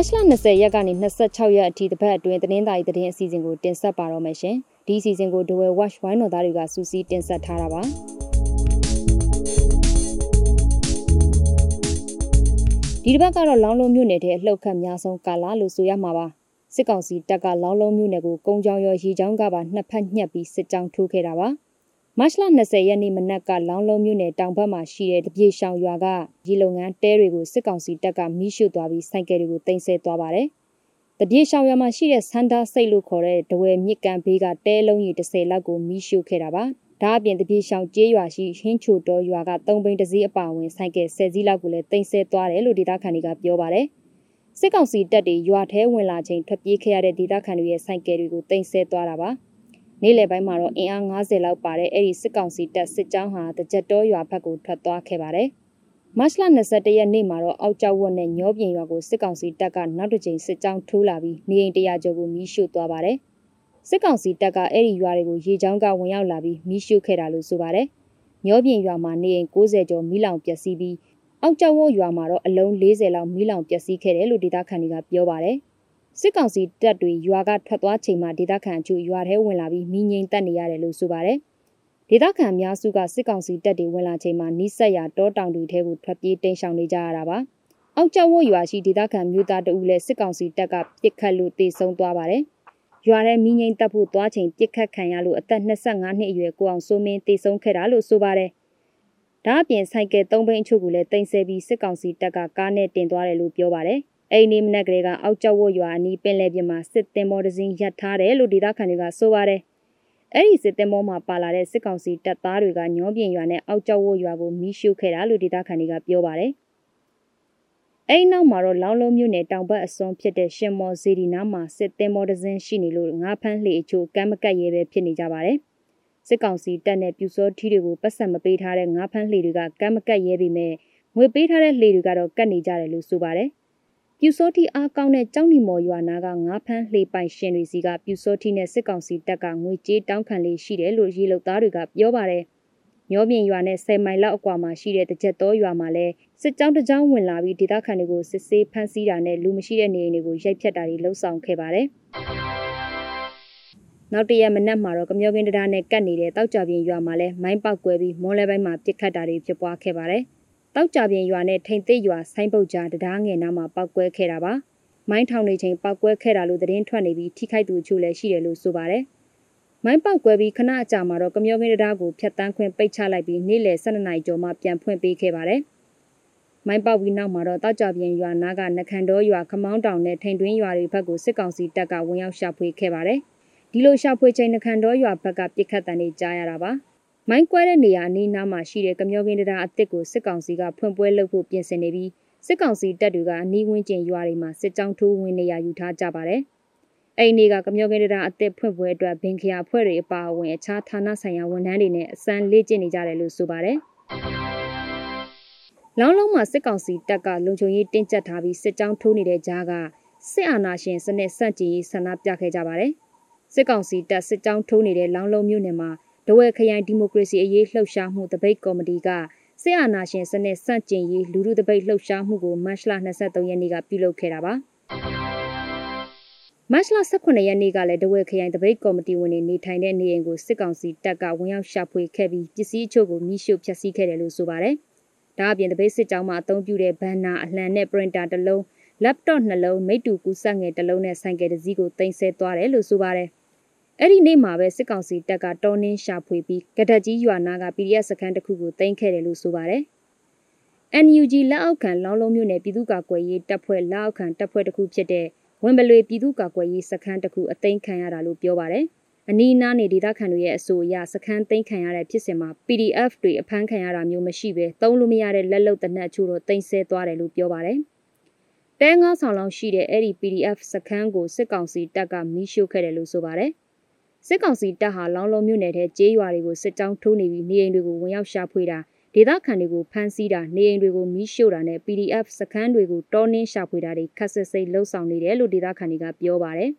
တ်လ20ရက်ကနေ26ရက်အထိတပတ်အတွင်းသတင်းသာရီသတင်းအစီအစဉ်ကိုတင်ဆက်ပါတော့မယ်ရှင်။ဒီအစီအစဉ်ကိုဒဝဲ Watch ဝိုင်းတော်သားတွေကစူးစီးတင်ဆက်ထားတာပါ။ဒီတစ်ပတ်ကတော့လောင်းလုံးမြို့နယ်ထဲအလှုပ်ခတ်များဆုံးကာလာလို့ဆိုရမှာပါ။စစ်ကောင်စီတပ်ကလောင်းလုံးမြို့နယ်ကိုကုန်းချောင်းရောရေချောင်းကပါနှစ်ဖက်ညှက်ပြီးစစ်ကြောင်းထိုးခဲ့တာပါ။ မတ်လ20ရက်နေ့မနက်ကလောင်းလုံးမြို့နယ်တောင်ဘက်မှာရှိတဲ့တပြေရှောင်ရွာကရေလုံငန်းတဲတွေကိုစစ်ကောင်စီတပ်ကမိရှုသွားပြီးစိုက်ကယ်တွေကိုတင်ဆက်သွားပါတယ်။တပြေရှောင်ရွာမှာရှိတဲ့စန္ဒစိတ်လို့ခေါ်တဲ့ဒဝဲမြစ်ကန်ဘေးကတဲလုံးကြီး30လောက်ကိုမိရှုခဲ့တာပါ။ဒါအပြင်တပြေရှောင်ကျေးရွာရှိဟင်းချိုတော်ရွာက3ဘိန်းတစည်းအပါဝင်စိုက်ကယ်10စီးလောက်ကိုလည်းတင်ဆက်သွားတယ်လို့ဒေသခံတွေကပြောပါတယ်။စစ်ကောင်စီတပ်တွေရွာထဲဝင်လာချိန်ထွက်ပြေးခဲ့ရတဲ့ဒေသခံတွေရဲ့စိုက်ကယ်တွေကိုတင်ဆက်သွားတာပါ။ နေ့လယ်ပိုင်းမှာတော့အင်အား90လောက်ပါတဲ့အဲ့ဒီစစ်ကောင်စီတပ်စစ်ကြောင်းဟာတကြက်တော်ရွာဘက်ကိုထွက်သွားခဲ့ပါတယ်။မတ်လ21ရက်နေ့မှာတော့အောက်ကျောက်ဝတ်နဲ့ညောပြင်ရွာကိုစစ်ကောင်စီတပ်ကနောက်တစ်ကြိမ်စစ်ကြောင်းထိုးလာပြီးနေအိမ်တရာကျော်ကိုမီးရှို့သွားပါတယ်။စစ်ကောင်စီတပ်ကအဲ့ဒီရွာတွေကိုရေချောင်းကဝင်ရောက်လာပြီးမီးရှို့ခဲ့တာလို့ဆိုပါတယ်။ညောပြင်ရွာမှာနေအိမ်60ကျော်မီးလောင်ပျက်စီးပြီးအောက်ကျောက်ဝတ်ရွာမှာတော့အလုံး40လောက်မီးလောင်ပျက်စီးခဲ့တယ်လို့ဒေသခံတွေကပြောပါတယ်။ စစ်ကောင်စီတပ်တွေရွာကထွက်သွားချိန်မှာဒေသခံအချို့ရွာထဲဝင်လာပြီးမိငိမ့်တက်နေရတယ်လို့ဆိုပါတယ်။ဒေသခံများစုကစစ်ကောင်စီတပ်တွေဝင်လာချိန်မှာနီးစက်ရတောတောင်တွေထဲကိုထွက်ပြေးတိမ်းရှောင်နေကြရတာပါ။အောက်ကျောက်ဝရွာရှိဒေသခံမျိုးသားတအုပ်လည်းစစ်ကောင်စီတပ်ကပစ်ခတ်လို့တေဆုံးသွားပါတယ်။ရွာထဲမိငိမ့်တက်ဖို့သွားချိန်ပစ်ခတ်ခံရလို့အသက်25နှစ်အရွယ်ကိုအောင်စိုးမင်းတေဆုံးခဲ့တာလို့ဆိုပါတယ်။ဒါအပြင်ဆိုင်ကယ်၃ဘိန်းအချို့ကိုလည်းတင်ဆက်ပြီးစစ်ကောင်စီတပ်ကကားနဲ့တင်သွားတယ်လို့ပြောပါတယ်။ အဲ့ဒီမနက်ကလေးကအောက်ကျောက်ဝရွာအနီးပင်လယ်ပြင်မှာစစ်တင်မောတစင်းရပ်ထားတယ်လို့ဒေသခံတွေကဆိုပါတယ်။အဲ့ဒီစစ်တင်မောမှာပါလာတဲ့စစ်ကောင်စီတပ်သားတွေကညောပြင်ရွာနဲ့အောက်ကျောက်ဝရွာကိုမီးရှို့ခဲ့တာလို့ဒေသခံတွေကပြောပါတယ်။အဲ့နောက်မှာတော့လောင်းလုံးမြို့နယ်တောင်ဘက်အစွန်ဖြစ်တဲ့ရှင်မော်ဇီဒီနားမှာစစ်တင်မောတစင်းရှိနေလို့ငါးဖမ်းလှေအချို့ကမ်းမကတ်ရဲပဲဖြစ်နေကြပါတယ်။စစ်ကောင်စီတပ်နဲ့ပြူစောထီးတွေကိုပတ်ဆက်မပေးထားတဲ့ငါးဖမ်းလှေတွေကကမ်းမကတ်ရဲပေမဲ့ငွေပေးထားတဲ့လှေတွေကတော့ကတ်နေကြတယ်လို့ဆိုပါတယ်။ ပြူစောတိအားကောင်းတဲ့ကြောင်းနီမော်ရွာနာကငါးဖမ်းလှေပိုင်ရှင်တွေစီကပြူစောတိနဲ့စစ်ကောင်စီတပ်ကငွေကြေးတောင်းခံလေးရှိတယ်လို့ရေလုံသားတွေကပြောပါတယ်။ညောပြင်ရွာနဲ့10မိုင်လောက်အကွာမှာရှိတဲ့တကြက်တော်ရွာမှာလည်းစစ်ကြောင်းတစ်ကြောင်းဝင်လာပြီးဒေသခံတွေကိုစစ်ဆေးဖမ်းဆီးတာနဲ့လူမရှိတဲ့နေအိမ်တွေကိုရိုက်ဖျက်တာတွေလှုံ့ဆော်ခဲ့ပါတယ်။နောက်တရက်မနက်မှာတော့ကမျောကင်းတရားနဲ့ကတ်နေတဲ့တောက်ကြပြင်းရွာမှာလည်းမိုင်းပေါက်ကွဲပြီးမော်လဲပိုင်းမှာပြစ်ခတ်တာတွေဖြစ်ပွားခဲ့ပါတယ်။ တောက်ကြပြင်ရွာနဲ့ထိန်သိပ်ရွာဆိုင်းပုတ်ကြားတရားငယ်နားမှာပောက်ကွဲခဲ့တာပါ။မိုင်းထောင်နေချိန်ပောက်ကွဲခဲ့တာလို့သတင်းထွက်နေပြီးထိခိုက်သူအချို့လည်းရှိတယ်လို့ဆိုပါတယ်။မိုင်းပောက်ကွဲပြီးခဏအကြာမှာတော့ကမျောခင်းတရားကိုဖျက်တမ်းခွင့်ပိတ်ချလိုက်ပြီးနေ့လယ်12နာရီကျော်မှပြန်ဖွင့်ပေးခဲ့ပါတယ်။မိုင်းပေါက်ပြီးနောက်မှာတော့တောက်ကြပြင်ရွာနားကနခန်တော်ရွာခမောင်းတောင်နဲ့ထိန်တွင်းရွာတွေဘက်ကိုစစ်ကောင်စီတပ်ကဝင်ရောက်ရှာဖွေခဲ့ပါတယ်။ဒီလိုရှာဖွေချိန်နခန်တော်ရွာဘက်ကပြစ်ခတ်တန်တွေကြားရတာပါ။ မိုင်းကွဲတဲ့နေရာအနီးနားမှာရှိတဲ့ကမျောကင်းတရားအစ်စ်ကိုစစ်ကောင်စီကဖွင့်ပွဲလုပ်ဖို့ပြင်ဆင်နေပြီးစစ်ကောင်စီတပ်တွေကအနီးဝန်းကျင်ရွာတွေမှာစစ်ကြောင်းထိုးဝင်နေရယူထားကြပါတယ်။အဲ့ဒီနေ့ကကမျောကင်းတရားအစ်စ်ဖွင့်ပွဲအတွက်ဘင်ခရာဖွဲ့တွေအပါအဝင်အခြားဌာနဆိုင်ရာဝန်ထမ်းတွေနဲ့အစမ်းလေ့ကျင့်နေကြတယ်လို့ဆိုပါတယ်။လောင်းလုံးမှာစစ်ကောင်စီတပ်ကလုံခြုံရေးတင်းကျပ်ထားပြီးစစ်ကြောင်းထိုးနေတဲ့ကြားကစစ်အာဏာရှင်စနစ်ဆန့်ကျင်ရေးဆန္ဒပြခဲ့ကြပါတယ်။စစ်ကောင်စီတပ်စစ်ကြောင်းထိုးနေတဲ့လောင်းလုံးမြို့နယ်မှာ ဒဝဲခရိုင်ဒီမိုကရေစီအရေးလှုပ်ရှားမှုတပိတ်ကော်မတီကစစ်အာဏာရှင်စနစ်စန့်ကျင်ရေးလူထုတပိတ်လှုပ်ရှားမှုကိုမတ်လ23ရက်နေ့ကပြုလုပ်ခဲ့တာပါမတ်လ18ရက်နေ့ကလည်းဒဝဲခရိုင်တပိတ်ကော်မတီဝင်တွေနေထိုင်တဲ့နေအိမ်ကိုစစ်ကောင်စီတပ်ကဝင်ရောက်ရှာဖွေခဲ့ပြီးပစ္စည်းအချို့ကိုမိရှို့ဖျက်ဆီးခဲ့တယ်လို့ဆိုပါတယ်။ဒါအပြင်တပိတ်စစ်ကြောင်းမှာအသုံးပြုတဲ့ဘန်နာအလှန်နဲ့ပရင်တာတစ်လုံး laptop နှလုံးမိတူကူဆက်ငယ်တစ်လုံးနဲ့ဆိုင်ကယ်တစ်စီးကိုတင်ဆက်သွားတယ်လို့ဆိုပါတယ် အဲ့ဒီနေ့မှာပဲစစ်ကောင်စီတပ်ကတောင်းနှင်းရှာဖွေပြီးကဒက်ကြီးရွာနာက PDF စခန်းတစ်ခုကိုတင်ခဲ့တယ်လို့ဆိုပါတယ်။ NUG လက်အောက်ခံလောင်းလုံးမြို့နယ်ပြည်သူ့ကာကွယ်ရေးတပ်ဖွဲ့လက်အောက်ခံတပ်ဖွဲ့တစ်ခုဖြစ်တဲ့ဝင်ပလွေပြည်သူ့ကာကွယ်ရေးစခန်းတစ်ခုအသိမ်းခံရတာလို့ပြောပါတယ်။အနီးနားနေဒေသခံတွေရဲ့အဆိုအရစခန်းသိမ်းခံရတဲ့ဖြစ်စဉ်မှာ PDF တွေအဖမ်းခံရတာမျိုးမရှိဘဲသုံးလို့မရတဲ့လက်လုံတနက်ချို့တော့တင်ဆဲသွားတယ်လို့ပြောပါတယ်။တဲငါးဆောင်လောက်ရှိတဲ့အဲ့ဒီ PDF စခန်းကိုစစ်ကောင်စီတပ်ကမီးရှို့ခဲ့တယ်လို့ဆိုပါတယ်။ စစ်ကောင်စီတပ်ဟာလောင်းလုံးမြို့နယ်ထဲကျေးရွာတွေကိုစစ်ကြောင်းထိုးနေပြီးနေအိမ်တွေကိုဝင်ရောက်ရှာဖွေတာဒေသခံတွေကိုဖမ်းဆီးတာနေအိမ်တွေကိုမီးရှို့တာနဲ့ PDF စခန်းတွေကိုတောင်းနှင်းရှာဖွေတာတွေခက်ဆစ်စိတ်လှုပ်ဆောင်နေတယ်လို့ဒေသခံတွေကပြောပါတယ်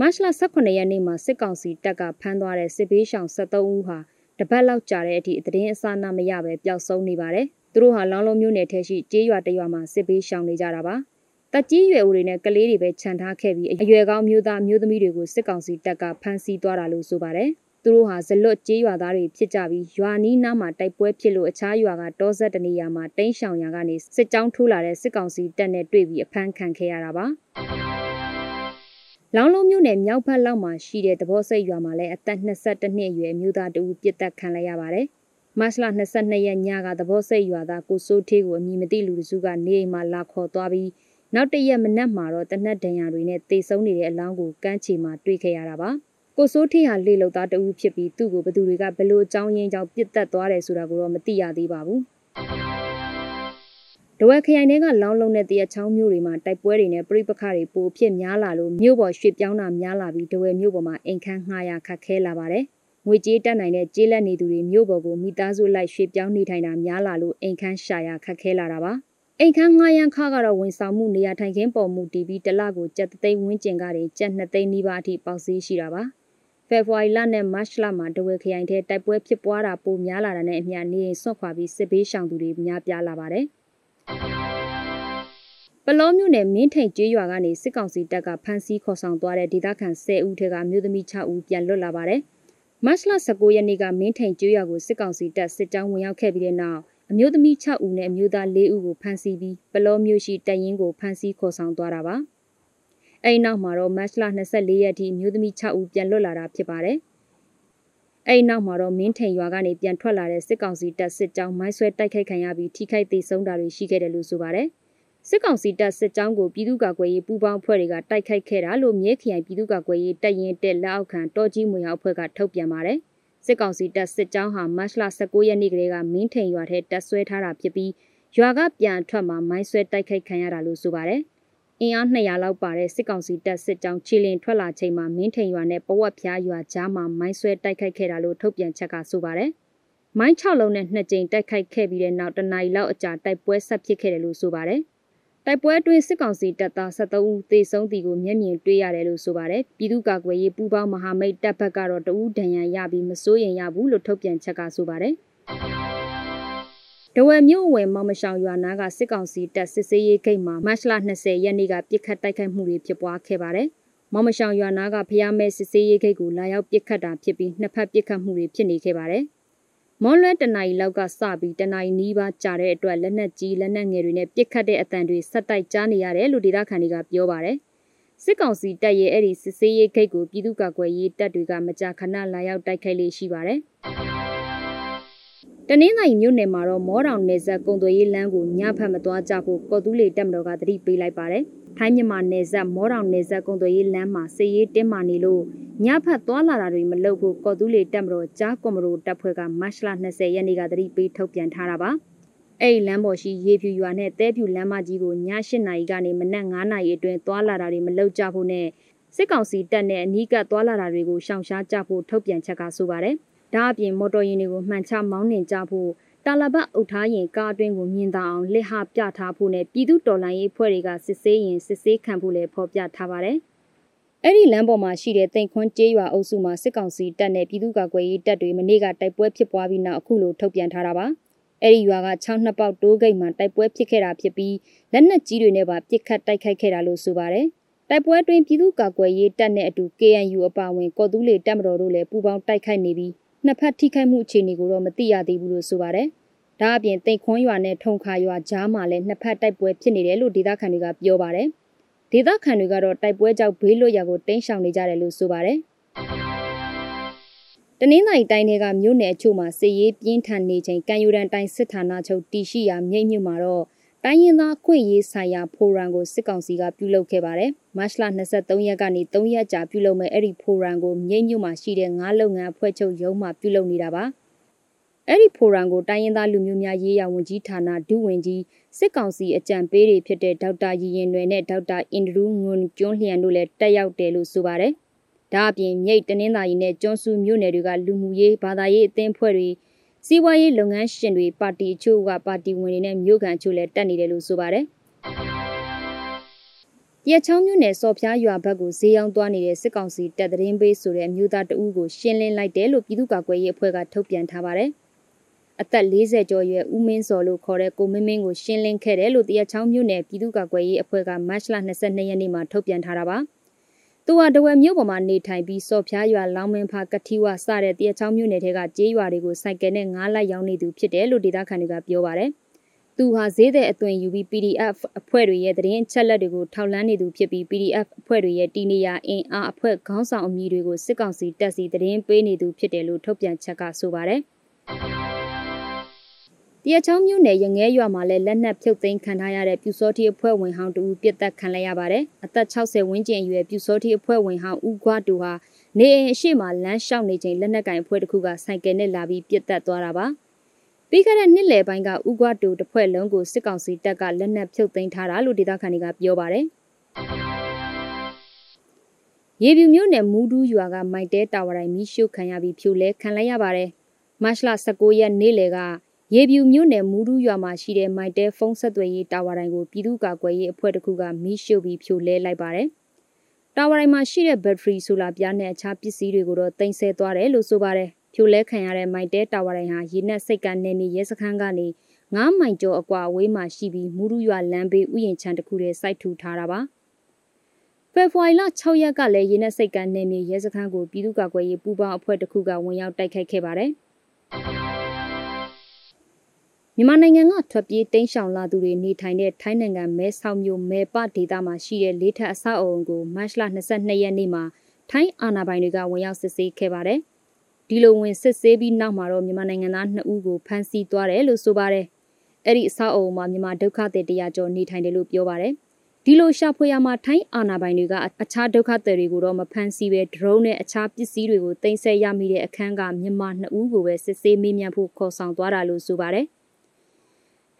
မတ်လ18ရက်နေ့မှာစစ်ကောင်စီတပ်ကဖမ်းသွားတဲ့စစ်ဘေးရှောင်73ဦးဟာတပတ်လောက်ကြာတဲ့အထိသတင်းအစအနမရပဲပျောက်ဆုံးနေပါတယ်။ဒသူတို့ဟာလောင်းလုံးမျိုးနယ်ထဲရှိကျေးရွာတရွာမှာစစ်ပေးရှောင်နေကြတာပါ တက်ကြီးရွယ်ဦးတွေနဲ့ကလေးတွေပဲခြံထားခဲ့ပြီးအရွယ်ကောင်းမျိုးသားမျိုးသမီးတွေကိုစစ်ကောင်စီတပ်ကဖမ်းဆီးသွားတာလို့ဆိုပါတယ်သူတို့ဟာဇလွတ်ကျေးရွာသားတွေဖြစ်ကြပြီးရွာနီးနားမှာတိုက်ပွဲဖြစ်လို့အခြားရွာကတောဆက်တနေရာမှာတိန်းရှောင်ရာကနေစစ်ကြောင်းထိုးလာတဲ့စစ်ကောင်စီတပ်နဲ့တွေ့ပြီးအဖမ်းခံခဲ့ရတာပါလောင်းလုံးမြို့နယ်မြောက်ဘက်လောက်မှာရှိတဲ့သဘောစိတ်ရွာမှာလည်းအသက်22နှစ်အရွယ်မျိုးသားတဦးပြစ်တက်ခံလိုက်ရပါတယ်။မတ်လ22ရက်ညကသဘောစိတ်ရွာသားကိုစိုးထေးကိုအမည်မသိလူတစုကနေအိမ်မှာလာခေါ်သွားပြီး နောက်တရက်မနက်မှာတော့တနက်ဒဏ်ရာတွေနဲ့တေဆုံးနေတဲ့အလောင်းကိုကမ်းခြေမှာတွေ့ခဲ့ရတာပါ။ကိုစိုးထေးဟာလေလုံသားတဦးဖြစ်ပြီးသူ့ကိုဘသူတွေကဘလို့အကြောင်းရင်းကြောင့်ပြစ်တက်သွားတယ်ဆိုတာကိုတော့မသိရသေးပါဘူး။တဝက်ခရိုင်တွေကလောင်းလုံးတဲ့တရချောင်းမျိုးတွေမှာတိုက်ပွဲတွေနဲ့ပြိပခါတွေပိုဖြစ်များလာလို့မြို့ပေါ်ရွှေ့ပြောင်းတာများလာပြီးတဝက်မြို့ပေါ်မှာအိမ်ခန်းငှားရခတ်ခဲလာပါတယ်။ငွေကြေးတက်နိုင်တဲ့ကြေးလက်နေသူတွေမြို့ပေါ်ကိုမိသားစုလိုက်ရွှေ့ပြောင်းနေထိုင်တာများလာလို့အိမ်ခန်းရှာရခတ်ခဲလာတာပါ။ အိမ်ခန်းငှားရန်ခါကတော့ဝန်ဆောင်မှုနေရာထိုင်ခင်းပေါ်မူတည်ပြီးတလကိုကြက်သိန်းဝန်းကျင်ကနေကြက်2သိန်းနီးပါးအထိပေါက်ဈေးရှိတာပါဖေဖော်ဝါရီလနဲ့မတ်လမှာတဝက်ခရိုင်ထဲတိုက်ပွဲဖြစ်ပွားတာပိုများလာတာနဲ့အမျှနေရင်ဆွတ်ခွာပြီးစစ်ဘေးရှောင်သူတွေများပြားလာပါတယ်ပလောမျိုးနယ်မင်းထိန်ကျေးရွာကနေစစ်ကောင်စီတပ်ကဖမ်းဆီးခေါ်ဆောင်သွားတဲ့ဒေသခံ10ဦးထက်ကမြို့သမီး6ဦးပြန်လွတ်လာပါတယ်မတ်လ19ရက်နေ့ကမင်းထိန်ကျေးရွာကိုစစ်ကောင်စီတပ်စစ်ကြောင်းဝင်ရောက်ခဲ့ပြီးတဲ့နောက် အမျိုးသမီး6ဦးနဲ့အမျိုးသား4ဦးကိုဖမ်းဆီးပြီးပလောမျိုးရှိတရင်ကိုဖမ်းဆီးခေါ်ဆောင်သွားတာပါ။အဲဒီနောက်မှာတော့မတ်လ24ရက်ထိအမျိုးသမီး6ဦးပြန်လွတ်လာတာဖြစ်ပါတယ်။အဲဒီနောက်မှာတော့မင်းထိန်ရွာကနေပြန်ထွက်လာတဲ့စစ်ကောင်စီတပ်စစ်ကြောင်းမိုင်းဆွဲတိုက်ခိုက်ခံရပြီးထိခိုက်ဒေဆုံးတာတွေရှိခဲ့တယ်လို့ဆိုပါတယ်။စစ်ကောင်စီတပ်စစ်ကြောင်းကိုပြည်သူ့ကာကွယ်ရေးပူးပေါင်းဖွဲ့တွေကတိုက်ခိုက်ခဲ့တာလို့မြဲခရိုင်ပြည်သူ့ကာကွယ်ရေးတပ်ရင်တက်လက်အောက်ခံတော်ကြီးမွေအောင်ဖွဲ့ကထုတ်ပြန်ပါတယ်။ စစ်ကောင်စီတပ်စစ်ကြောင်းဟာမတ်လ19ရက်နေ့ကလေးကမင်းထိန်ရွာထဲတပ်ဆွဲထားတာဖြစ်ပြီးရွာကပြန်ထွက်မှာမိုင်းဆွဲတိုက်ခိုက်ခံရတာလို့ဆိုပါတယ်။အင်အား200လောက်ပါတဲ့စစ်ကောင်စီတပ်စစ်ကြောင်းချီလင်ထွက်လာချိန်မှာမင်းထိန်ရွာနဲ့ပဝက်ဖျားရွာကြားမှာမိုင်းဆွဲတိုက်ခိုက်ခဲ့တာလို့ထုတ်ပြန်ချက်ကဆိုပါတယ်။မိုင်း6လုံးနဲ့2ကြိမ်တိုက်ခိုက်ခဲ့ပြီးတဲ့နောက်တနအီလောက်အကြာတိုက်ပွဲဆက်ဖြစ်ခဲ့တယ်လို့ဆိုပါတယ်။ တိုက်ပွဲအတွင်းစစ်ကောင်စီတပ်သား73ဦးသေဆုံးသည်ကိုမျက်မြင်တွေ့ရတယ်လို့ဆိုပါတယ်။ပြည်သူ့ကာကွယ်ရေးပူးပေါင်းမဟာမိတ်တပ်ဘက်ကတော့တဦးဒဏ်ရာရပြီးမစိုးရင်ရဘူးလို့ထုတ်ပြန်ချက်ကဆိုပါတယ်။တဝယ်မြို့ဝယ်မောင်မရှောင်ရွာနာကစစ်ကောင်စီတပ်စစ်ဆေးရေးဂိတ်မှာမတ်လ20ရက်နေ့ကပြစ်ခတ်တိုက်ခိုက်မှုတွေဖြစ်ပွားခဲ့ပါတယ်။မောင်မရှောင်ရွာနာကဖျားမဲစစ်ဆေးရေးဂိတ်ကိုလာရောက်ပြစ်ခတ်တာဖြစ်ပြီးနှစ်ဖက်ပြစ်ခတ်မှုတွေဖြစ်နေခဲ့ပါတယ်။ မွန်လွဲတနာရီလောက်ကစပြီးတနာရီနီးပါးကြာတဲ့အတွက်လက်နက်ကြီးလက်နက်ငယ်တွေနဲ့ပစ်ခတ်တဲ့အတန်တွေဆက်တိုက်ကြားနေရတယ်လို့ဒေသခံတွေကပြောပါတယ်။စစ်ကောင်စီတပ်ရဲ့အဲ့ဒီစစ်ဆေးရေးဂိတ်ကိုပြည်သူ့ကာကွယ်ရေးတပ်တွေကမကြာခဏလာရောက်တိုက်ခိုက်လေးရှိပါတယ်။တနင်္သာရီမြို့နယ်မှာတော့မောတောင်နယ်စပ်ကုံသွေးရေးလမ်းကိုညဖက်မသွားကြဖို့ကော်တူးလေတပ်မတော်ကတတိပေးလိုက်ပါတယ်။ ထိုင်းမြန်မာနယ်စပ်မောတောင်နယ်စပ်ကုံသွေးရေးလမ်းမှာစစ်ရေးတင်းမာနေလို့ညဖက်သွားလာတာတွေမလုပ်ဖို့ကော်တူးလေတက်မတော်ကြားကွန်မရိုတပ်ဖွဲ့ကမတ်လ20ရက်နေ့ကသတိပေးထုတ်ပြန်ထားတာပါအဲ့ဒီလမ်းပေါ်ရှိရေဖြူရွာနဲ့တဲဖြူလမ်းမကြီးကိုည8နာရီကနေမနက်9နာရီအတွင်းသွားလာတာတွေမလုပ်ကြဖို့နဲ့စစ်ကောင်စီတပ်နဲ့အနီးကပ်သွားလာတာတွေကိုရှောင်ရှားကြဖို့ထုတ်ပြန်ချက်ကဆိုပါတယ်။ဒါအပြင်မော်တော်ယာဉ်တွေကိုမှန်ချမောင်းနှင်ကြဖို့ တာလဘအုပ်ထားရင်ကားအတွင်းကိုမြင်သာအောင်လက်ဟပြထားဖို့နဲ့ပြည်သူတော်လှန်ရေးဖွဲ့တွေကစစ်ဆေးရင်စစ်ဆေးခံဖို့လည်းဖော်ပြထားပါတယ်။အဲ့ဒီလမ်းပေါ်မှာရှိတဲ့တိမ်ခွန်းကျေးရွာအုပ်စုမှာစစ်ကောင်စီတပ်နဲ့ပြည်သူ့ကာကွယ်ရေးတပ်တွေမနေ့ကတိုက်ပွဲဖြစ်ပွားပြီးနောက်အခုလိုထုတ်ပြန်ထားတာပါအဲ့ဒီရွာက6နှစ်ပေါက်တိုးဂိတ်မှာတိုက်ပွဲဖြစ်ခဲ့တာဖြစ်ပြီးလက်နက်ကြီးတွေနဲ့ပါပစ်ခတ်တိုက်ခိုက်ခဲ့တာလို့ဆိုပါတယ်တိုက်ပွဲတွင်ပြည်သူ့ကာကွယ်ရေးတပ်နဲ့အတူ KNU အပါအဝင်ကော်တူးလေတပ်မတော်တို့လည်းပူးပေါင်းတိုက်ခိုက်နေပြီး နှစ်ဖက်ထိခိုက်မှုအခြေအနေကိုတော့မသိရသေးဘူးလို့ဆိုပါတယ်ဒါအပြင်တိတ်ခွန်းရွာနဲ့ထုံခါရွာကြားမှာလည်းနှစ်ဖက်တိုက်ပွဲဖြစ်နေတယ်လို့ဒေသခံတွေကပြောပါတယ်။ဒေသခံတွေကတော့တိုက်ပွဲကြောင့်ဘေးလွတ်ရာကိုတိမ်းရှောင်နေကြတယ်လို့ဆိုပါတယ်။တနင်္သာရီတိုင်းတွေကမြို့နယ်အချို့မှာစစ်ရေးပြင်းထန်နေချိန်ကံယူရန်တိုင်းစစ်ဌာနချုပ်တည်ရှိရာမြိတ်မြို့မှာတော့ တိုင်းရင်းသားခွင့်ရေးဆိုင်ရာဖိုရမ်ကိုစစ်ကောင်စီကပြုလုပ်ခဲ့ပါတယ်။မတ်လ23ရက်ကနေ3ရက်ကြာပြုလုပ်မဲ့အဲ့ဒီဖိုရမ်ကိုမြိတ်မြို့မှာရှိတဲ့ငါးလုပ်ငန်းအဖွဲ့ချုပ်ရုံးမှာပြုလုပ်နေတာပါ။အဲ့ဒီဖိုရမ်ကိုတိုင်းရင်းသားလူမျိုးများရေးရာဝန်ကြီးဌာနဒုဝန်ကြီးစစ်ကောင်စီအကြံပေးတွေဖြစ်တဲ့ဒေါက်တာရည်ရင်ရွယ်နဲ့ဒေါက်တာအင်ဒရူးငွန်ကျွန်းလျံတို့လည်းတက်ရောက်တယ်လို့ဆိုပါတယ်။ဒါအပြင်မြိတ်တနင်္သာရီနဲ့ကျွန်းစုမြို့နယ်တွေကလူမှုရေးဘာသာရေးအသင်းဖွဲ့တွေ စီးပွားရေးလုပ်ငန်းရှင်တွေပါတီအချို့ကပါတီဝင်တွေနဲ့မြို့ကန်အချို့လည်းတက်နေတယ်လို့ဆိုပါတယ်။ရချောင်းမြို့နယ်စော်ဖျားရွာဘက်ကိုဈေးရောက်သွားနေတဲ့စစ်ကောင်စီတပ်သတင်းပေးဆိုတဲ့အမျိုးသားတအူးကိုရှင်းလင်းလိုက်တယ်လို့ပြည်သူ့ကာကွယ်ရေးအဖွဲ့ကထုတ်ပြန်ထားပါတယ်။အသက်40ကျော်ရွယ်ဦးမင်းစော်လို့ခေါ်တဲ့ကိုမင်းမင်းကိုရှင်းလင်းခဲ့တယ်လို့တရချောင်းမြို့နယ်ပြည်သူ့ကာကွယ်ရေးအဖွဲ့ကမတ်လ22ရက်နေ့မှာထုတ်ပြန်ထားတာပါ။ သူဟာတဝယ်မြို့ပေါ်မှာနေထိုင်ပြီးစော်ဖျားရွာလောင်းမင်းဖာကတိဝစတဲ့တရချောင်းမြို့နယ်ထဲကကျေးရွာတွေကိုစိုက်ကယ်နဲ့ငားလိုက်ရောင်းနေသူဖြစ်တယ်လို့ဒေသခံတွေကပြောပါတယ်။သူဟာဈေးတဲ့အသွင်ယူပြီး PDF အဖွဲ့တွေရဲ့သတင်းချက်လက်တွေကိုထောက်လှမ်းနေသူဖြစ်ပြီး PDF အဖွဲ့တွေရဲ့တီနေရအင်အားအဖွဲ့ခေါင်းဆောင်အမည်တွေကိုစစ်ကောင်စီတက်စီသတင်းပေးနေသူဖြစ်တယ်လို့ထုတ်ပြန်ချက်ကဆိုပါတယ်။ တရချောင်းမြို့နယ်ရငဲရွာမှာလည်းလက်နက်ဖြုတ်သိမ်းခံထားရတဲ့ပြူစောတိအဖွဲ့ဝင်ဟောင်းတူပြစ်တက်ခံလိုက်ရပါတယ်။အသက်60ဝန်းကျင်အရွယ်ပြူစောတိအဖွဲ့ဝင်ဟောင်းဦးခွားတူဟာနေအိမ်အရှိမလမ်းလျှောက်နေချိန်လက်နက်ကင်အဖွဲ့တစ်ခုကဆိုင်ကယ်နဲ့လာပြီးပြစ်တက်သွားတာပါ။ပြီးခဲ့တဲ့နှစ်လယ်ပိုင်းကဥကွာတူတစ်ဖွဲ့လုံးကိုစစ်ကောင်စီတပ်ကလက်နက်ဖြုတ်သိမ်းထားတာလို့ဒေသခံတွေကပြောပါတယ်။ရေပြူမြို့နယ်မူးဒူးရွာကမိုက်တဲတာဝရိုင်မီးရှို့ခံရပြီးဖြိုလဲခံလိုက်ရပါတယ်။မတ်လ19ရက်နေ့လယ်က ရေပြူမြို့နယ်မူးဒူးရွာမှာရှိတဲ့မိုက်တဲဖုန်းဆက်သွယ်ရေးတာဝရိုင်ကိုပြည်သူ့ကာကွယ်ရေးအဖွဲ့တစ်ခုကမီးရှို့ပြီးဖြိုလဲလိုက်ပါတယ်။တာဝရိုင်မှာရှိတဲ့ဘက်ထရီဆိုလာပြားနဲ့အခြားပစ္စည်းတွေကိုတော့တင်ဆက်သွားတယ်လို့ဆိုပါတယ်။ဖြိုလဲခံရတဲ့မိုက်တဲတာဝရိုင်ဟာရေနက်စိတ်ကနေမီရဲစခန်းကနေ9မိုင်ကျော်အကွာအဝေးမှာရှိပြီးမူရူရွာလမ်းဘေးဥယျာဉ်ချမ်းတစ်ခုတည်းစိုက်ထူထားတာပါဖေဖော်ဝါရီလ6ရက်ကလည်းရေနက်စိတ်ကနေမီရဲစခန်းကိုပြည်သူ့ကာကွယ်ရေးပူးပေါင်းအဖွဲ့တစ်ခုကဝင်ရောက်တိုက်ခိုက်ခဲ့ပါတယ် မြန်မာနိုင်ငံကထွက်ပြေးတိမ်းရှောင်လာသူတွေနေထိုင်တဲ့ထိုင်းနိုင်ငံမဲဆောက်မြို့မဲပဒေသမှာရှိတဲ့လေးထပ်အဆောက်အုံကိုမတ်လ22ရက်နေ့မှာထိုင်းအာဏာပိုင်တွေကဝင်ရောက်စစ်ဆေးခဲ့ပါတယ်။ဒီလိုဝင်စစ်ဆေးပြီးနောက်မှာတော့မြန်မာနိုင်ငံသား2ဦးကိုဖမ်းဆီးသွားတယ်လို့ဆိုပါတယ်။အဲ့ဒီအဆောက်အအုံမှာမြန်မာဒုက္ခသည်တရားကျော်နေထိုင်တယ်လို့ပြောပါတယ်။ဒီလိုရှာဖွေရမှာထိုင်းအာဏာပိုင်တွေကအခြားဒုက္ခသည်တွေကိုတော့မဖမ်းဆီးပဲဒရုန်းနဲ့အခြားပစ္စည်းတွေကိုတင်ဆက်ရမိတဲ့အခန်းကမြန်မာ2ဦးကိုပဲစစ်ဆေးမေးမြန်းဖို့ခေါ်ဆောင်သွားတာလို့ဆိုပါတယ်။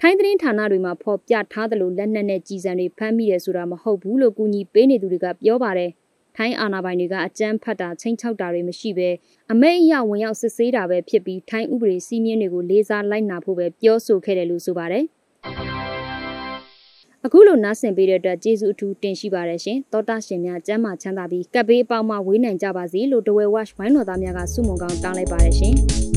ထိုင်းသတင်းဌာနတွေမှာဖော်ပြထားသလိုလက်နက်နဲ့ကြီးစံတွေဖမ်းမိတယ်ဆိုတာမဟုတ်ဘူးလို့ကူညီပေးနေသူတွေကပြောပါတယ်။ထိုင်းအာဏာပိုင်တွေကအကြမ်းဖက်တာချိန်ချောက်တာတွေမရှိဘဲအမိတ်အယဝင်ရောက်စစ်ဆေးတာပဲဖြစ်ပြီးထိုင်းဥပဒေစည်းမျဉ်းတွေကိုလေးစားလိုက်နာဖို့ပဲပြောဆိုခဲ့တယ်လို့ဆိုပါတယ်အခုလိုနားဆင်ပေးတဲ့အတွက်ကျေးဇူးအထူးတင်ရှိပါတယ်ရှင်သောတာရှင်များကျမ်းမာချမ်းသာပြီးကပ်ဘေးအပေါင်းမှဝေးနိုင်ကြပါစေလို့တဝဲဝက်ဝိုင်းတော်သားများကဆုမွန်ကောင်းတောင်းလိုက်ပါတယ်ရှင်